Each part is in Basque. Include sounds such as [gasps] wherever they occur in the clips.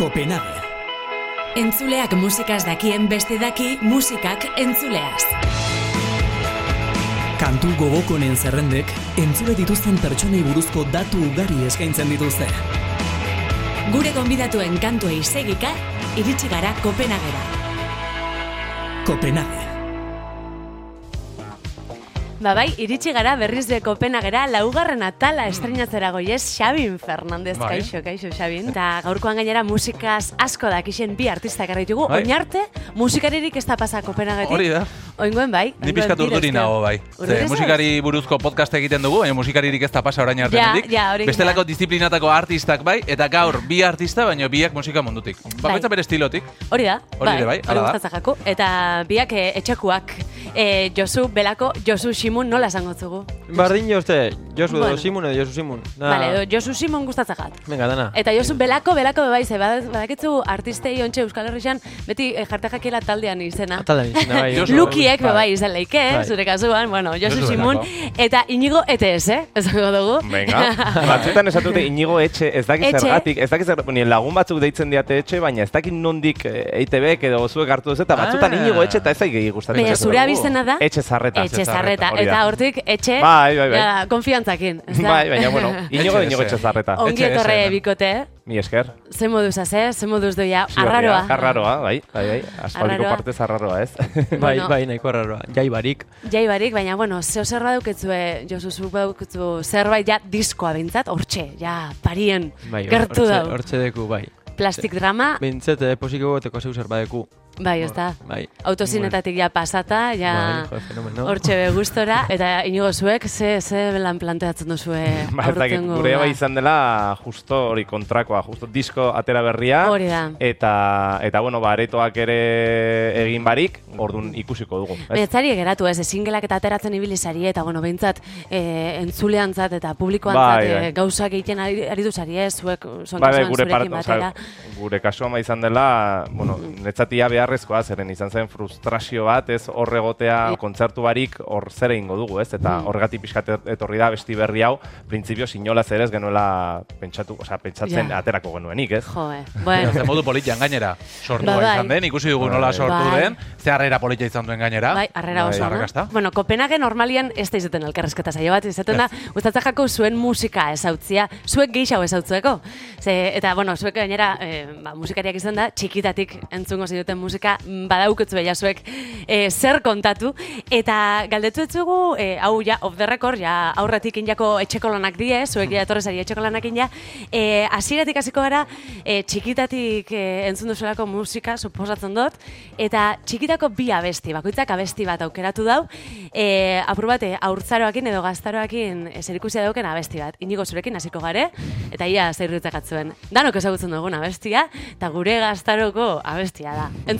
Kopenhague. Entzuleak musikaz dakien beste daki musikak entzuleaz. Kantu gogokonen zerrendek entzule dituzten pertsonei buruzko datu ugari eskaintzen dituzte. Gure gonbidatuen kantuei segika, iritsi gara Kopenhagera. Kopenhague. Ba bai, iritsi gara berriz be Kopenhagera laugarren atala estreinatzera goiez Xabin Fernandez, Bai. kaixo, kaixo Xabin. Eta gaurkoan gainera musikaz asko dakixen bi artistak erraitugu, Bai. oinarte musikaririk ez da pasa Kopenhagetik. Hori da. Oingoen bai. Ni pizkat urduri nago bai. Ze musikari buruzko podcast egiten dugu, baina musikaririk ez da pasa orain arte Ja, ja, Bestelako disiplinatako artistak bai, eta gaur bi artista, baina biak musika mundutik. Bakoitza Bai. bere estilotik. Hori da, Hori ere bai, hori gustatzen jaku. Eta biak eh, eh, Josu Belako, Josu Simun nola esango zugu? Bardin jo Josu Bueno. edo Simun edo Josu Simun. Da- Vale, Josu Simon gustatzen jat. Venga, dana. Eta Josu Belako, Belako bebai, ze bad- badakitzu artistei ontxe Euskal Herrian beti eh, jarte jakiela taldean izena. Ataldan izena, bai. [laughs] Josu. Lukiek Bai. bebai izan leike, Bai. zure kasuan, bueno, Josu Josu Simun, Belako. eta Inigo ETS, eh? Esango dugu. Venga, [laughs] batzuetan esatute inigo etxe, ez dakit zergatik, ez dakit zer, ni lagun batzuk deitzen diate etxe, baina ez dakit nondik eh, EITBek edo zuek hartu duzu, eta batzutan Ah. inigo etxe eta ez gehi gustatzen. Baina zure abizena da? Etxe zarreta. Etxe zarreta, eta hortik etxe, Bai, bai, bai. ja, konfiantzakin. Bai, baina bueno, inigo [laughs] inigo etxe. etxe zarreta. Ongi etorre bikote, Mi esker. ze moduz haze, ze moduz doia, arraroa. Arraroa, bai, bai, bai. Aspaldiko partez arraroa, ez? [laughs] Bai, bai, nahiko arraroa. Jai barik. Jai barik, baina, bueno, zeo zer baduketzue, Josu, zuk baduketzu zerbait ja diskoa bintzat, hortxe, ja, parien, Bai, gertu hortze- dau. Hortxe deku, bai. Plastik drama, Bintzet, eh, posiko goteko zeu zer badeku. Bai, ez da. Bai. Autozinetatik ja pasata, ja, Bai, jo, fenomeno. hortxe be gustora, eta inigo zuek, ze, ze lan planteatzen duzue [laughs] Ba, aurtengo gure bai izan dela justo hori kontrakoa, justo disko atera berria. Hori da. Eta, eta bueno, ba, aretoak ere egin barik, orduan ikusiko dugu. ez? Zari geratu ez, ezingelak eta ateratzen ibili zari, eta bueno, behintzat e, entzuleantzat eta publikoantzat Bai, bai. e, gauzak egiten ari, ari du zari ez, zuek son Bai, bai, gure part, batera. gure kasuan ba izan dela, bueno, netzatia beharrezkoa, zeren izan zen frustrazio bat, ez horregotea kontzertu barik hor zer egingo dugu, ez? Eta Mm. horregatik pixkat etorri da besti berri hau, printzipio sinola zer ez genuela pentsatu, osea, pentsatzen Ja. aterako genuenik, ez? Jo, eh. Bueno, Ze modu politian gainera. Sortua Ba, bai. izan den, ikusi dugu nola Bai. sortu Bai. den, ze harrera politia izan duen gainera. bai, arrera Bai. oso, no? Arrakasta. Bueno, Kopenhague normalian ez da izaten elkarrezketa saio bat, izaten da, gustatzen jako zuen musika ezautzia, zuek gehiago ezautzueko. Ze, eta, bueno, zuek gainera, e, ba, musikariak izan da, txikitatik entzungo zinuten musika, mm, badaukutzu beha zuek e, zer kontatu, eta galdetu etzugu, e, hau ja, off the record, ja, aurretik injako etxeko lanak die, zuek ja etorrezari etxeko lanak inja, e, hasieratik hasiko gara, e, txikitatik e, entzun duzulako musika, suposatzen dut, eta txikitako bi abesti, bakoitzak abesti bat aukeratu dau, e, apur bate, aurtzaroakin edo gaztaroakin e, zerikusia dauken abesti bat. Inigo zurekin hasiko gare, eta ia zerritzak atzuen. Danok ezagutzen dugun abestia, eta gure gaztaroko abestia da. Entzun.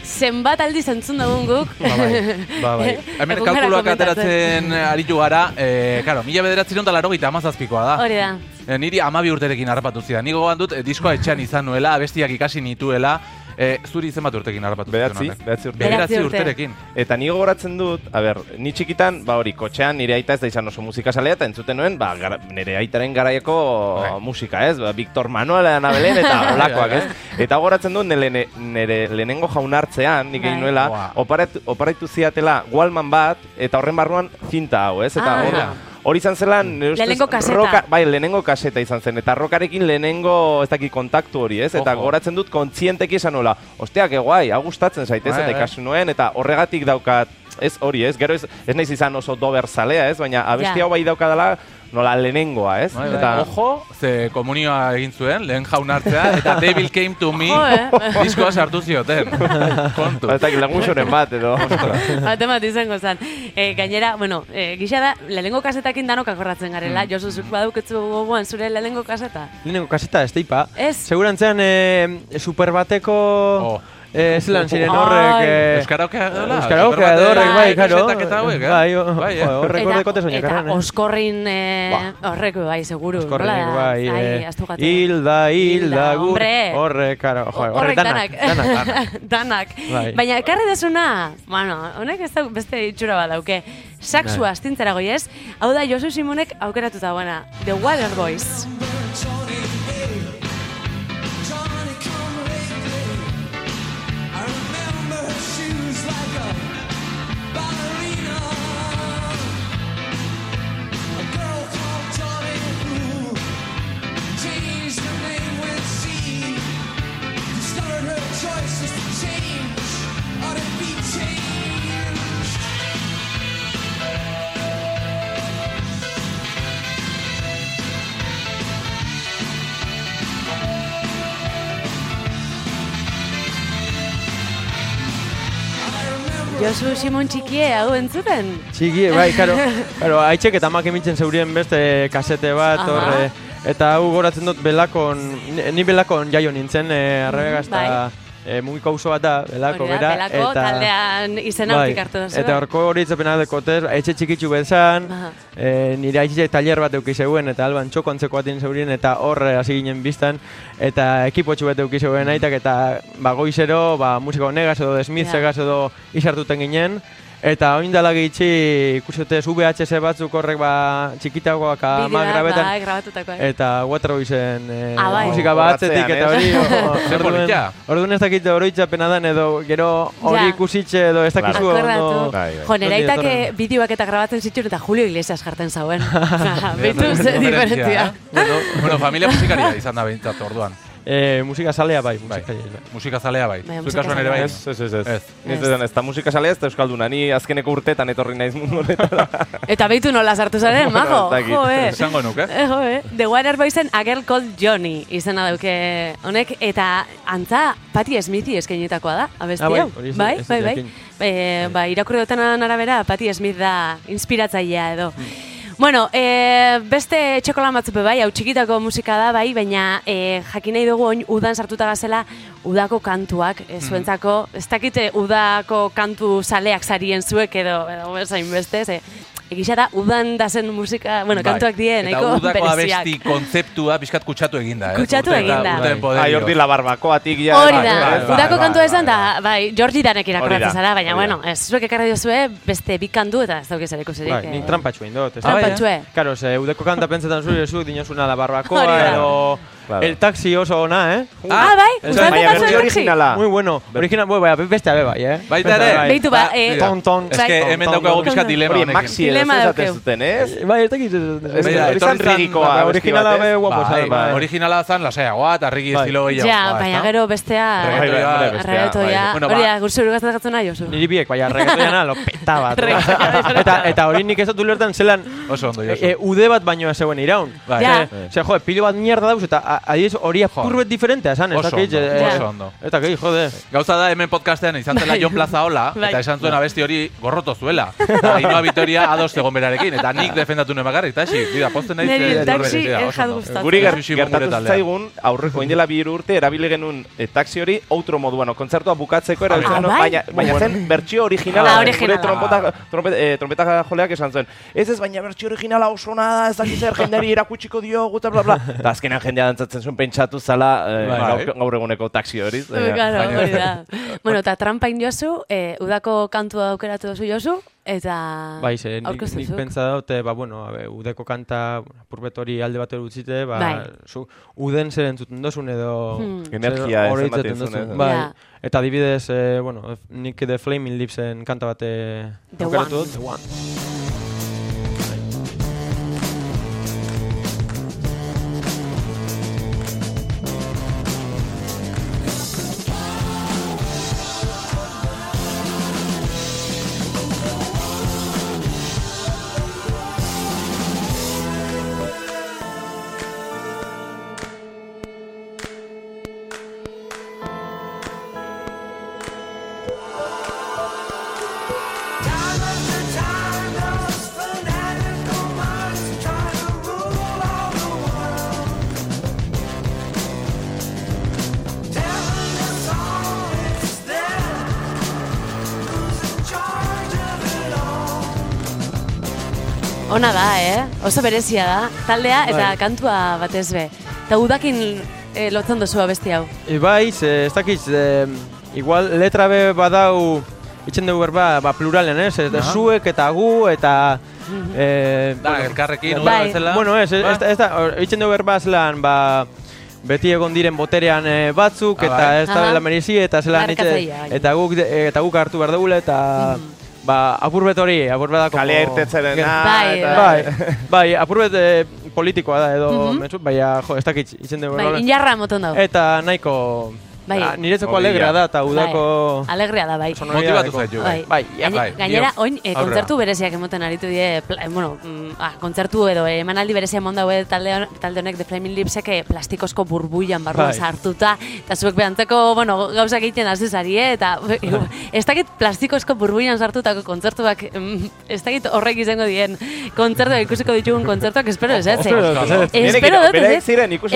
zenbat aldiz entzun dugun guk. Ba, bai. Ba, [laughs] bai. Hemen kalkuluak ateratzen aritu gara, eh, karo, mila bederatzen eta laro gita amazazpikoa da. Hori da. E, niri amabi urterekin harrapatu zidan. Ni gogoan dut, e, diskoa etxean izan nuela, abestiak ikasi nituela, e, zuri zenbat urtekin harrapatu Bederatzi, zidan honek? bederatzi urte. Urte. urterekin. Eta ni gogoratzen dut, a ber, ni txikitan, ba hori, kotxean nire aita ez da izan oso musika salea, eta entzuten nuen, ba, gara, nire aitaren garaieko Bai. musika, ez? Ba, Victor Manuel Anabelen eta [laughs] olakoak, ez? Eta gogoratzen dut, nire, nire lehenengo jaunartzean, nik egin Bai. nuela, oparatu, oparatu ziatela Walman bat, eta horren barruan zinta hau, ez? Eta Ah. Hor, hori izan zelan, nire ustez, Lehenengo kaseta. roka- bai, lehenengo kaseta izan zen, eta rokarekin lehenengo, ez dakit, kontaktu hori, ez? Eta Ojo. gogoratzen dut, kontzienteki esan nola, ostia, que guai, hau gustatzen zaitez, Bai, eta bai. ikasu nuen, eta horregatik daukat, ez hori, ez? Gero ez, ez naiz izan oso dober zalea, ez? Baina abesti Ja. hau bai daukadala, nola lehenengoa, ez? Bai, bai. Eta, Ojo, ze komunioa egin zuen, lehen jaunartzea, eta [laughs] Devil Came to Me eh? diskoa sartu zioten. [laughs] Kontu. ba, dakit lagunxoren bat, edo. Bate [laughs] bat izango zen. E, gainera, bueno, e, gisa da, lehenengo kasetakin danok akorratzen garela. Josu, zuk baduketzu gogoan zure lehenengo kaseta? Lehenengo kaseta, ez teipa. Ez. Segurantzean, e, super bateko... Oh. Eh, zelan ziren Ai. horrek... eh, Euskaraukea dola? Euskaraukea horrek, bai, Bai, karo. Eh? Bai, Bai, eh? jo, horrek horrek kote soñak eta eh? oskorrin eh, horrek bai, seguru. Da? bai, eh. Hilda, hilda, gur, hombre. horrek, karo, Horrek danak, [laughs] danak. Bai. Baina ekarri desuna, bueno, honek ez da beste itxura bat dauke. Saksua Bai. astintzera goi ez? Hau da Josu Simonek aukeratuta buena. The Water Boys. Josu Simon txikie hau entzuten? Txiki, bai, karo, karo, haitxek eta amak emitzen zeurien beste kasete bat, hor, eh, eta hau goratzen dut belakon, ni, belakon jaio nintzen, e, arrebega Bai. E, mugiko auzo bat da, belako, Hori da, bera, Belako eta... taldean izena Bai, hartu duzu. eta horko hori itzapena dekotez, etxe txikitsu bezan, e, nire haitxe taller bat euki zeuen, eta alban txoko antzeko batin zeurien, eta hor eh, hasi ginen biztan, eta ekipotxu bat euki zeuen aitak, eta ba, goizero, ba, musiko negaz edo desmitzegaz edo isartuten ginen, Eta oin dela gitxi ikusiote VHS batzuk horrek ba txikitagoak ama Bideoak, grabetan bai, grabatutakoak. eta Waterboysen eh, Ah, bai. musika batzetik eta hori Horatzean, o- Zer orduan- polita. orduan ez dakit oroitzapena dan edo gero hori ikusitxe edo ez dakizu ondo Akordatu. Bai, bai. Jo, datorren? bideoak eta grabatzen zituen eta Julio Iglesias jartzen zauen. [laughs] Beitu ze diferentzia. bueno, Bueno, familia musikaria izan da behintzat orduan. Eh, musika salea bai, Bai. musika bai. Musika zalea bai. Bai, Zuk musika kasuan ere bai. zalea. Ez, ez, ez, ez. Ez. Ez dedan, ez da musika salea, ez da euskalduna. Ni azkeneko urteetan etorri naiz mundu honetara. [laughs] Eta beitu nola sartu zaren, ez dakit. Jo, eh. Esango nuke. Eh, jo, eh. The Water Boysen A Girl Called Johnny izena dauke honek, eta antza Patti Smithi eskainitakoa da, abesti Ah, bai, hau. hori ez- bai, ez bai, bai. Eh, ba, irakurri dutenan arabera, Patti Smith da inspiratzailea edo. Hmm. Bueno, e, beste txokolan batzupe bai, hau txikitako musika da bai, baina e, jakin nahi dugu oin udan sartuta gazela udako kantuak, e, zuentzako, ez dakite udako kantu saleak sarien zuek edo, edo bezain beste, ze, egisa da udan dazen musika, bueno, Bai. kantuak die, nahiko Eta udako bereziak. abesti kontzeptua bizkat kutsatu eginda, eh? Kutsatu eginda. Bai. hordi la barbakoatik ja. Hori bai, da, bai, bai, udako bai, kantua bai. da, bai, Georgi danek Hori da, zara, baina, hori da. bueno, ez zuek ekarri diozue beste bi kantu eta ez dauke zer ikusirik. Bai, nik trampatxu da? Trampatxue. Karo, ze, udeko kanta pentsetan zure zuk dinozuna la Hori barbakoa da. edo Claro. el taxi oso ona, eh? Ah, bai, Ez gustatzen Baina da zuen originala. Muy bueno. Original, bai, bai, beste abe bai, eh? Baita ere? bai. Beitu ba, Ba, eh. Ton, ton. Ez que hemen ton. pixkat dilema Hori, honekin. maxi Dilema zezaten daukeu. zuten, ez? Bai, ez dakit. Ez Begira, hori etorri zen zan- ridikoa ba, abesti originala ez? be guapo Bai, zan, bai. originala zan laseagoa eta arregi Bai. estilo gehiago. Ja, ba, baina gero bestea... Bai, bai, bai. Bueno, Hori ba. da, gurtzuru gazatzen nahi, Josu. Niri biek, baina reggaetoiana lo petaba. [laughs] Eta, eta hori nik ez dut ulertan zelan Oso ondo, Josu. e, ude bat baino ez zegoen iraun. Bai. Ja. Ze, jo, pilo bat mierda dauz, eta a- adiez hori apurbet diferentea, esan, ez dakit. eh, oso ondo. Eta gehi, jode. Gauza da hemen podcastean izan zela Bai. Jon Plazaola Bai. eta esan zuen abesti hori gorroto zuela. Eta Ainhoa Vitoria ados egon berarekin eta nik defendatu nuen bakarrik, eta hasi, bida, pozten naiz. Neri eh, el taxi horrekin, ja, ez oso jat ondo. gustatzen. Guri gertatu zaigun, aurreko indela bi urte erabili genuen e, taxi hori outro moduan, kontzertua bukatzeko erabiltzen Ah, bai? baina, baina zen bertsio originala. Ah, trompeta, eh, joleak esan zuen. Ez ez, baina bertsio originala oso ona da, ez dakit zer jendeari erakutsiko dio, guta bla bla. Eta azkenean jendea dantzatzen zuen pentsatu zala eh, Bai. gaur, gaur eguneko taxi hori. [laughs] Claro, hori da. Bueno, eta trampain jozu, eh, udako kantua aukeratu duzu jozu, eta Bai, ze, nik, nik pentsa dute, ba, bueno, abe, udeko kanta, purbet hori alde batera utzite, ba, Bai. zu, uden zer entzuten dozun edo... Hmm. zer Energia ez ematen dozun. ez? Bai. Ja. Eta adibidez, eh, bueno, nik The Flaming Lipsen kanta bate The aukeratu One. dut, The One. Ona da, eh? Oso berezia da. Taldea eta Bai. kantua batez be. Eta udakin eh, lotzen duzu abesti hau. E, bai, ze, ez dakiz, e, igual letra be badau, itxen dugu berba, ba, pluralen, ez? Eta Aha. zuek eta gu eta... E, Da, elkarrekin, Bai. bai. bezala. Bueno, ez, ez, Ba. ez da, hor, itxen dugu berba zelan, ba, beti egon diren boterean e, batzuk, Ah, eta bai. ez da Aha. la merezi, eta zelan bai. eta guk, eta guk hartu behar dugula, eta... Ba, apurbet hori, apurbet Kalea irtetzerena. Bai, eta- Bai, bai, apurbet e, politikoa da edo, Mhm. metzu, baina, jo, ez dakit, itzen dugu. Bai, nola. inarra moten dau. Eta nahiko... Bai. ah, niretzako alegrea da, eta udako... Bai, alegria da, bai. Motivatu zaitu, bai. Bai, Bai, Gaine- bai, gainera, oin, eh, kontzertu bereziak emoten aritu die, pla, eh, bueno, mm, ah, kontzertu edo eh, emanaldi berezia emon daue talde, hon- talde honek The Flaming Lipsek eh, plastikozko burbuian barruan Bai. sartuta, eta zuek behantzeko, bueno, gauzak egiten hasi zarie, eta ez dakit plastikozko burbuian sartutako kontzertuak, mm, ez dakit horrek izango dien, kontzertuak ikusiko ditugun kontzertuak, espero ez, ez? Espero dut, ez.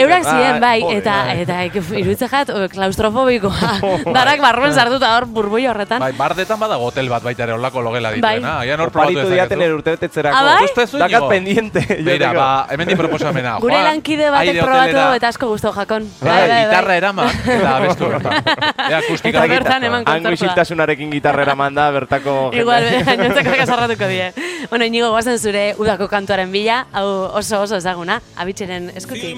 Eurak ziren, Ah, bai, eta, bai. eta, iruditzen jat, eh, klaustrofobikoa, [laughs] [laughs] darak barruan sartuta hor burbui horretan. Bai, bardetan badago hotel bat baita ere olako logela Bai. dituena. Aian hor probatu Oparitu diaten urtebetetzerako. Ah, bai? Dakat pendiente. Beira, [laughs] ba, hemen di proposamena. Gure lankide batek probatu eta asko guztu jakon. Bai, gitarra eraman, eta abestu bertan. Ea, akustika bertan eman Hango kontzertua. isiltasunarekin gitarrera manda bertako jende. Igual, gainontzeko kasarratuko die. Bueno, inigo guazen zure udako kantuaren bila, hau oso oso ezaguna, abitxeren eskutik.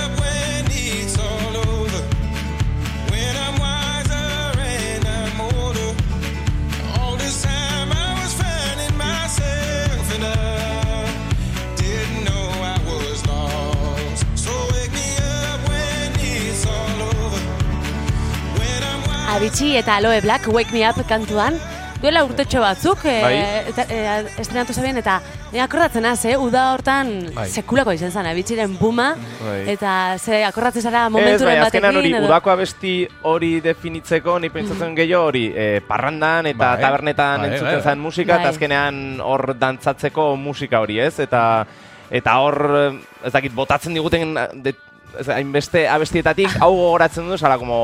Abitxi eta Aloe Black, Wake Me Up kantuan, duela urtetxo batzuk, e, Bai. eta, e, estrenatu zabien, eta ni akordatzen az, eh, uda hortan Bai. sekulako izan zen, abitxiren buma, Bai. eta ze akordatzen zara Ez, momenturen bai, azkenan hori, batekin, udako abesti hori definitzeko, ni pentsatzen gehiago hori, eh, parrandan eta Bai. tabernetan Bai, entzuten bai. zen musika, Bai. eta azkenean hor dantzatzeko musika hori, ez? Eta eta hor, eh, ez dakit, botatzen diguten eh, de, ez, hainbeste abestietatik, hau gogoratzen du, zara, como.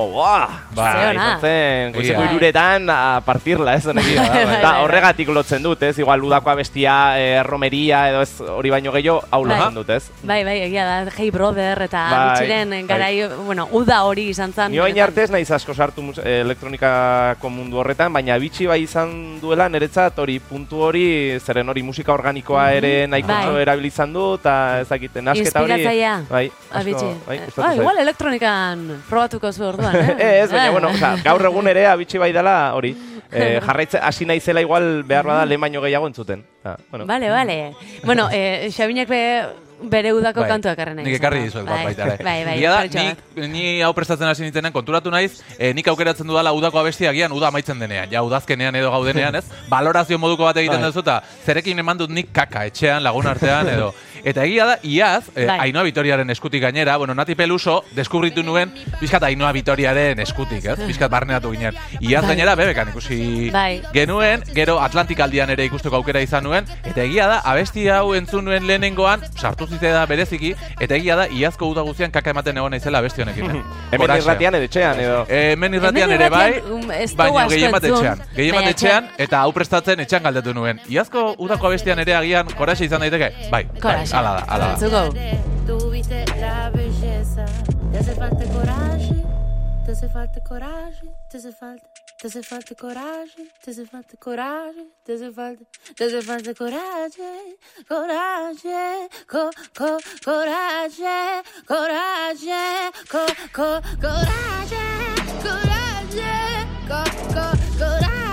Bai, Ze ona. izan zen, goizeko Bai. iruretan, a partirla, ez, honekin. [laughs] Bai, bai, Eta bai. horregatik lotzen dut, ez, igual udako abestia, eh, romeria, edo ez, hori baino gehiago, hau Bai. lotzen dut, ez? Bai, bai, egia da, Hey Brother eta Bai, abitxiren bai. garai, bueno, uda hori izan zen. Ni orain benetan. arte ez naiz asko sartu elektronikako mundu horretan, baina bitxi bai izan duela niretzat hori puntu hori, zeren hori musika organikoa ere nahiko Bai. erabilizan du, eta ez dakit, nasketa hori... Inspiratzailea. Bai, asko, Abitxi. Bai, ah, zait. igual elektronikan probatuko zu orduan, eh? [laughs] ez, baina, Eh. bueno, oza, gaur egun ere abitxi bai dela hori. [laughs] Eh, jarraitze, hasi naizela igual behar bada lehen baino gehiago entzuten. Ta, bueno. Vale, vale. Bueno, eh, Xabinek be, bere udako Bai, kantua ekarren nahi. Nik ekarri da. dizuet Bai, bat baita. Bai, bai, Egia da, bat. nik, ni hau prestatzen hasi nintzenen konturatu naiz, eh, nik aukeratzen dudala udako abestia agian uda amaitzen denean, ja udazkenean edo gaudenean, ez? [laughs] Balorazio moduko bat egiten Bai. duzu eta zerekin eman dut nik kaka etxean, lagun artean edo. Eta egia da, iaz, eh, Bai. Ainhoa Vitoriaren eskutik gainera, bueno, Nati Peluso deskubritu nuen pixkat Ainhoa Vitoriaren eskutik, ez? [laughs] Pixkat barneatu ginen. Iaz Bai. gainera bebekan ikusi Bai. genuen, gero Atlantik aldian ere ikusteko aukera izan nuen, eta egia da, abesti hau entzun nuen lehenengoan, sartu zitzaidan bereziki, eta egia da, iazko uda guztian kaka ematen egon naizela abesti honekin. eh. [laughs] Hemen irratian edo etxean, edo... Eh, hemen irratian ere bai, um, baina gehien bat etxean. Gehien bat etxean, eta hau prestatzen etxean galdetu nuen. Iazko udako abestian ere agian koraxe izan daiteke? Bai, bai, Coraje. Ala da, ala da. Entzuko. Tuviste la belleza, te hace falta coraje, te hace falta coraje, te hace falta, te hace falta coraje, te hace falta coraje, te hace falta, te hace falta coraje, coraje, co, co, coraje, coraje, co, co, coraje, coraje, co, co, coraje, coraje,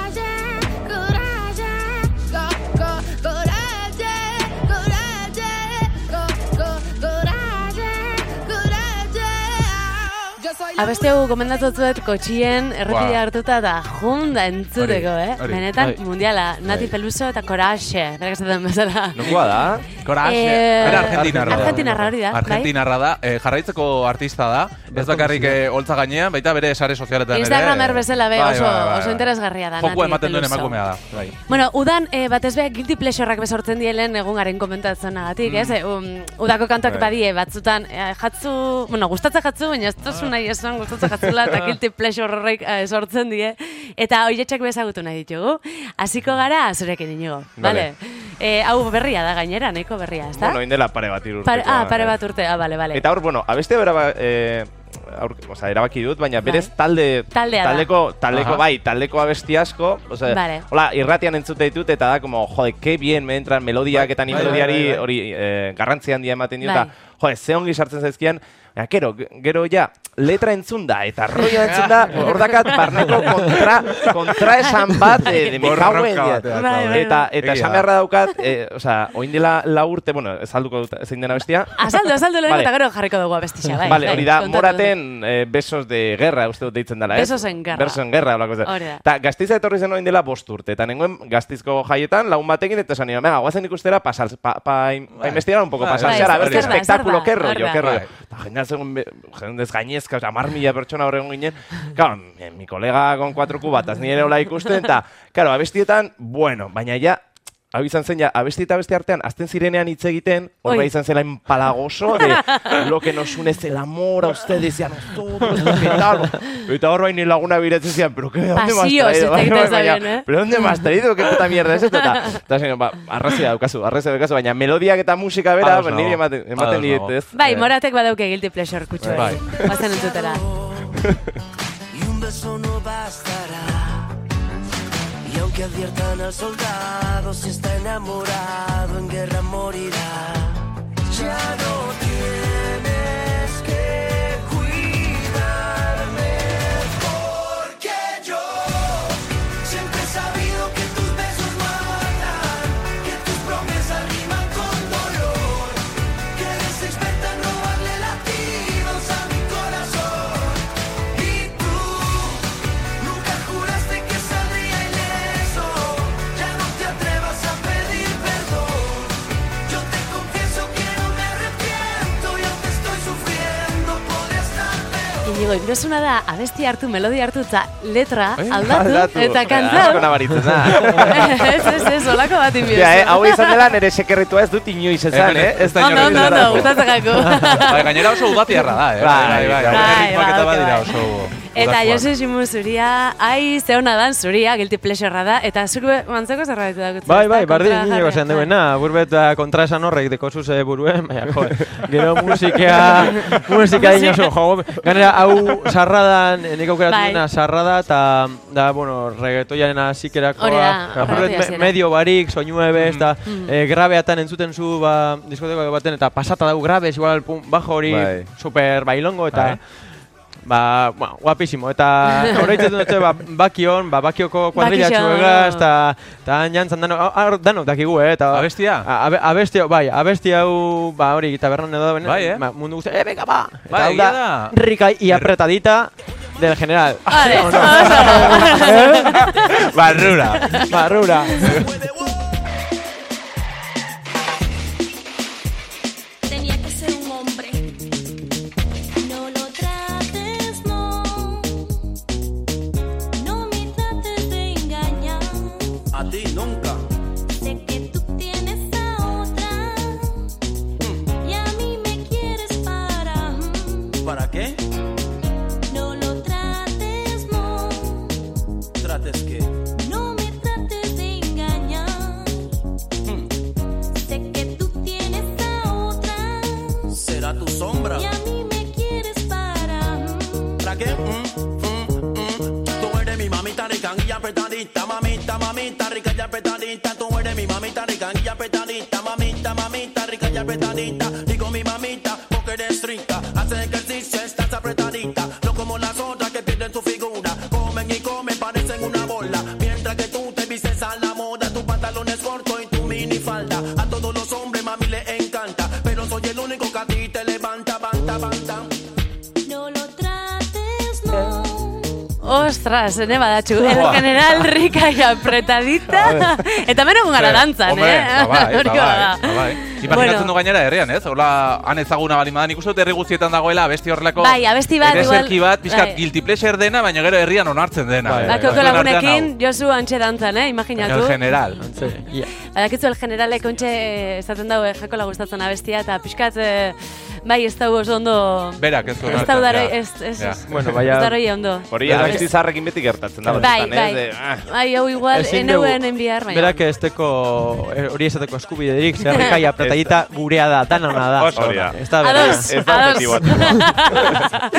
Abeste hau gomendatu zuet kotxien errepidea Buah. hartuta da junda entzuteko, Hori, eh? hori. Benetan Bai. mundiala, Nati Peluso eta Coraxe, berak esaten bezala. Nongoa da? Coraje. Eh, Bera argentinarra da. Argentinarra hori da, bai. Argentinarra da, eh, jarraitzeko artista da. Ez bakarrik eh, holtza gainean, baita bere sare sozialetan ere. Instagramer bezala be, Bai, oso, bai, bai, oso bai. interesgarria da. Nati ematen duen emakumea da. Bai. Bueno, udan eh, batez be guilty pleasureak besortzen dielen egungaren komentatzenagatik, ez? Eh, um, udako kantuak Mm. Bai. badie batzutan eh, jatzu, bueno, gustatzen jatzu, baina ez tozu nahi esan gustatzen jatzula eta guilty pleasure horrek eh, sortzen die eta hoietxek bezagutu nahi ditugu. Hasiko gara zurekin inigo, Vale. vale? Eh, hau berria da gainera, nahiko berria, ezta? Bueno, indela pare bat irurteko. Pare, ah, pare eh. bat urte, ah, vale, vale. Eta hor, bueno, abestea bera, ba- eh, aur, osea, erabaki dut, baina berez talde, Taldea da. taldeko, taldeko Aha. bai, taldeko abesti asko, osea, Vale. hola, irratian entzute ditut, eta da, como, jode, que bien, me entran melodiak eta ni Bai, bai, melodiari bai, bai. hori eh, garrantzi handia ematen dio, Bai. Jode, ze ongi sartzen zaizkian, Baina, gero, gero ja, letra entzun da, eta rollo entzun da, [laughs] hor dakat barneko kontra, kontra esan bat, eh, de me Borroka cago en diez. batean, Bai, bai, Eta, eta esan beharra daukat, eh, osea, oin dela la urte, bueno, ez alduko dut zein dena bestia, Azaldu, azaldu lehenko Vale. eta gero jarriko dugu abestixa, bai. Vale, bai, hori da, moraten eh, besos de guerra, uste dut deitzen dela, ez? Besos en guerra. Besos en guerra, holako ze. Hori da. Ta, gaztiza etorri zen oin dela bost urte, eta nengoen gaztizko jaietan, lagun batekin, eta esan nion, venga, guazen ikustera, pasal, pa, pa, pa investigar un poco, a bai, ver qué zer da, qué rollo, qué rollo. Eta jendea zegoen, be- jendez gainezka, oza, mar mila pertsona horregon ginen, claro, mi, kolega con cuatro cubatas, ni ere hola ikusten, eta, claro, abestietan, bueno, baina ja, hau izan zen, ja, abesti eta beste artean, azten zirenean hitz egiten, hor Oi. bai izan zela empalagoso, de [laughs] lo que nos une es el amor a ustedes y a nosotros, ¿qué tal? Eta hor bain laguna biretzen zian, pero ¿qué, dónde me traído? hitz egiten [laughs] Bai, baina, eh? Pero ¿dónde me has traído? ¿Qué puta mierda es esto? Eta, eta zen, ba, arrazia daukazu, arrazia daukazu, baina melodiak eta musika bera, ba, niri ematen, dit, ez? Bai, Eh, moratek badauke guilty pleasure kutxu. Bai. Bazen entzutera. [laughs] y un beso. Y aunque adviertan al soldado, si está enamorado, en guerra morirá. Peor. Inigo, ingresuna da, abesti hartu, melodia hartu, eta letra Eh, aldatu, eta Asko kantatu. nabaritzen da. [laughs] ez, ez, ez, olako bat inbiozu. Ja, eh, hau izan dela nire sekerritua ez dut inoiz esan, Eh, ez da izan ondo, dago. gustatzen gako. Bai, gainera oso udatiarra da, eh? Bai, bai, bai. bai, bai. bai, eta bai. Eta. Jose Simu zuria, ai, ze hona dan zuria, guilty pleasure da, eta zuk mantzeko zerbait. Bai, ezta? bai, Kontra inigo jarri. zen duena, burbet uh, kontra esan horrek deko zuze buruen, baina, jo, gero [laughs] musika, musika dinosu, jo, ganera, hau sarradan, nik aukeratu Bai. dena sarrada, eta, da, bueno, reggaetoiaren azikerakoa, da, zera. medio barik, soinuebe, ez da, Mm. eh, grabeatan entzuten zu, ba, diskoteko baten, eta pasata dugu grabes, igual, pum, bajo hori, Bai. super bailongo, eta, Bai. Ba, bueno, guapísimo. Eta horreitzen dute, ba, bakion, ba, bakioko kuadrilla txuegaz, eta jantzan dano, hor dano dakigu, eh? Eta, Abestia? A- Abe, abesti, bai, abesti hau, ba, hori, tabernan edo da, Bai, eh? ba, mundu guztia, eh, venga, ba! Eta Bai, da. Rica y apretadita del general. Vale, ¿O no? oso. [laughs] [laughs] Barrura. Barrura. Trates que. Ostras, ene badatxu, el general rika y apretadita. Eta meno gara dantzan, Hombre, eh? ba bai, [laughs] ba bai, ba bai. Imaginatzen Bueno. du gainera herrian, ez? Hola, han ezaguna bali madan, ikusten dut herri guztietan dagoela abesti horrelako Bai, abesti bat, ereserki igual, bat, pixkat bai. guilty pleasure dena, baina gero herrian onartzen dena. Bai, eh. bai, artean lagunekin. Josu antxe dantzan, eh? El Imaginatu. general. Antze, ia. Badakitzu el generalek ontxe esaten dago eh, jakola gustatzen abestia, eta pixkat, eh, bai, ez dago oso ondo... Berak ez du Ez ja. ez, ez, Ja. [laughs] ez, Bueno, ez baina... daro ondo. Hori abesti zaharrekin beti gertatzen da. Bai, eh, bai, ah, bai, hau igual, eneuen dugu- enbiar, baina. Berak ez teko, eh, hori esateko eskubiderik, zerrika [laughs] apretadita gurea da, dana ona da. Oso hori da. Ez da bera. Ados, Ez da ados. objektiboa.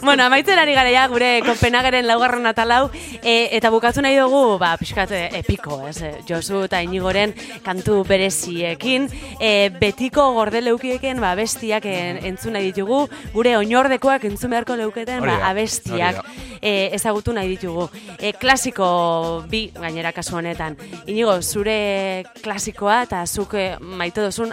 [laughs] bueno, amaitzen ari gara ja, gure Kopenhageren laugarren atalau, e, eta bukatu nahi dugu, ba, pixkat e, epiko, ez, e, Josu eta Inigoren kantu bereziekin, e, betiko gorde leukieken, ba, abestiak en, entzun nahi ditugu, gure oinordekoak entzun beharko leuketen, ba, abestiak e, ezagutu nahi ditugu. E, klasiko bi, gainera kasu honetan. Inigo, zure klasikoa eta zuk e, maite duzun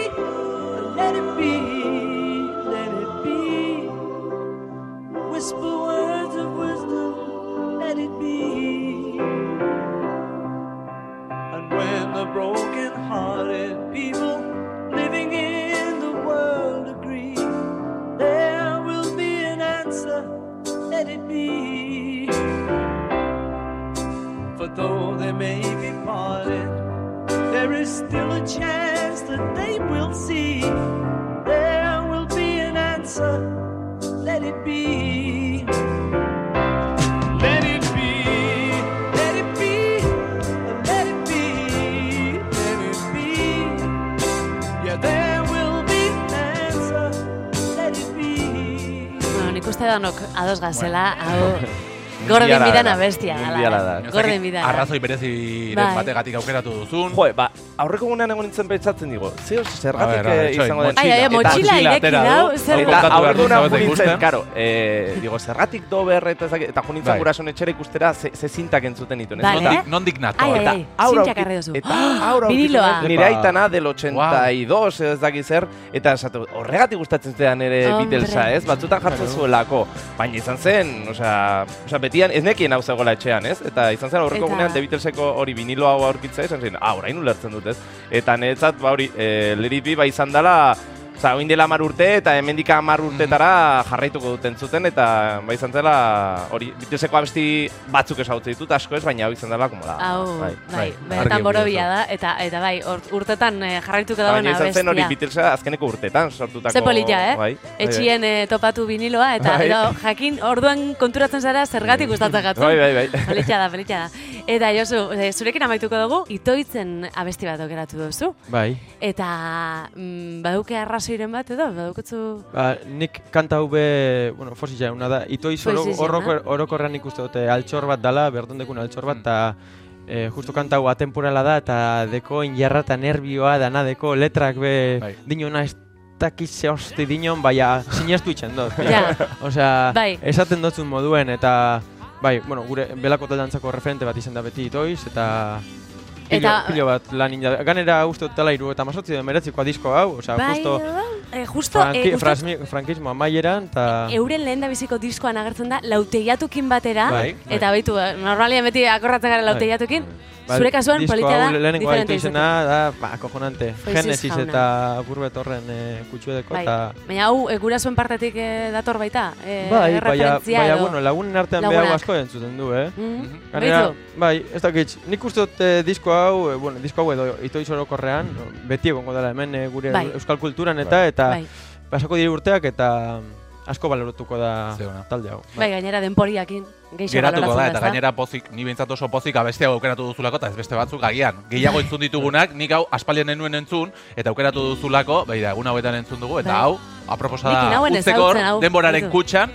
let it be. Whisper words of wisdom. Let it be. And when the broken-hearted people living in the world agree, there will be an answer. Let it be. For though they may be parted, there is still a chance that they will see answer. Let it be. Let it be. Let it be. Let it be. Let it be. Yeah, there will be an answer. Let it be. Bueno, nik uste danok ados gazela, hau Mundiala bidan da. abestia Mundiala dala. da. Gorden bidan. Arrazoi bereziren Bai. bategatik aukeratu duzun. Jo, ba, aurreko gunean egon nintzen pentsatzen digo, zeo zergatik eh, izango den. Ai, ai, motxila ireki dau, Eta nintzen, ikusten. karo, eh, digo, zergatik dober eta ezak- eta jo nintzen Bai. gurasoen etxera ikustera ze, zintak entzuten? Vale. Eh? Nondik nato. Ai, ai, zintxak arre duzu. Eta [gasps] aurra dut, nire aitana del 82, ez dakit zer, eta esatu, horregatik gustatzen zean ere. Beatlesa, ez? Batzutan jartzen zuelako, baina izan zen, osea, osea betian ez nekien hau zegoela etxean, ez? Eta izan zen aurreko Eta- gunean The Beatleseko hori vinilo hau aurkitzea, izan zen, ah, orain ulertzen dut, ez? Eta niretzat, ba hori, e, Let It Be, ba izan dela, Osa, oin dela mar urte eta hemendik hamar urtetara jarraituko duten zuten eta bai izan zela hori Beatleseko abesti batzuk ezagutzen ditut asko ez, baina hau izan dela como la. Hau, bai, bai, benetan argi borobia eduki da, eta, eta bai, urtetan eh, jarraituko dagoen Baina izan zen hori abestia. Beatlesa azkeneko urtetan sortutako. Ze polita, eh? Bai, bai, bai. Etxien eh, topatu viniloa, eta Bai. edo, jakin, orduan konturatzen zara zergatik gustatzen. Bai, bai, bai. Politxa da, politxa da. Eta Josu, eh, zurekin amaituko dugu, itoitzen abesti bat okeratu duzu. Bai. Eta mm, baduke arrazoiren bat edo, badukutzu... Ba, nik kanta hau be, bueno, fosi jauna da, itoiz oro, Fosil jauna. orroko, orokorrean ikuste dute altxor bat dala, berdondekun altxor bat, eta eh, justo kanta hau atemporala da, eta deko injarra eta nervioa, dana deko letrak be, Bai. dinona ez dakitze hosti dinon, baina sinestu itxen dut. [laughs] Ja. Osea, Bai. esaten dotzun moduen, eta bai, bueno, gure belako taldantzako referente bat izan da beti itoiz, eta pilo, Eta- pilo bat lan inda. Ganera uste dut dela iru eta masotzi den meretzikoa disko hau, osea, bai, justo eh, justo, franki, eh, uste dut frasmi- frankismo amaieran, eta... euren lehen da biziko diskoan agertzen da lauteiatukin batera, Bai, bai. eta baitu, eh, normalian beti akorratzen gara lauteiatukin, Ba, zure kasuan disko politia da, lehenengo gaitu izena da, ba, kojonante. Genesis eta gurbet horren e, kutsuedeko, Bai. eta... Baina hau, e, gurasoen partetik eh, dator baita, eh, Bai, referentzia baina, edo. bueno, lagunen artean behar asko entzuten du, eh? Mhm. Gainera, Baitu? bai, ez dakit, nik uste dut eh, disko hau, bueno, disko hau edo itoiz orokorrean, beti egongo dela hemen gure Bai. euskal kulturan eta, eta Bai. pasako dire urteak eta asko baloratuko da talde hau. Bai, gainera denporiakin, geixo Geratuko da, eta ezta? gainera pozik, ni behintzat oso pozik abestia aukeratu duzulako, eta ez beste batzuk agian. Gehiago entzun ditugunak, nik hau aspaldian enuen entzun, eta aukeratu duzulako, begira, egun hauetan entzun dugu, eta Bai. hau, aproposa da, usteko ezagutzen hau, denboraren baitu. kutxan,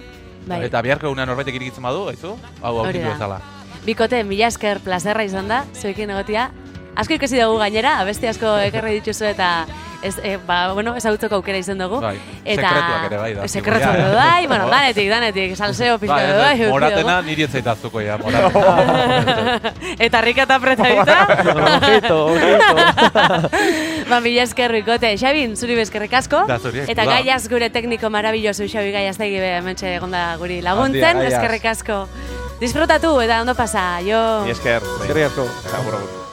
Bai. eta biharko egunean norbaitek irikitzen badu, haizu, hau Hori aurkitu da. bezala. Bikote, mila esker plazerra izan da, zuekin egotia. Asko ikasi dugu gainera, abesti asko ekarri dituzu eta ez, e, ba, bueno, ezagutzeko aukera izan dugu. Bai, sekretuak ere bai da. Sekretuak ere bai, [laughs] bueno, danetik, danetik, salseo pixka Ba, ere ez, bai. ez, eduki moratena dugu. niri etzaitazuko ja, moratena. [laughs] Eta rikata apretadita. [laughs] Ojito, ojito. ba, mila esker bikote. Xabin, zuri bezkerrik asko. Da, zuri, Eta da. gaiaz gure tekniko marabilloso Xabi Gaiaztegi be hementxe egonda guri laguntzen, Gaiaz. eskerrik asko. Disfrutatu eta ondo pasa, jo. Mi esker. Eskerrik asko. Agur, agur.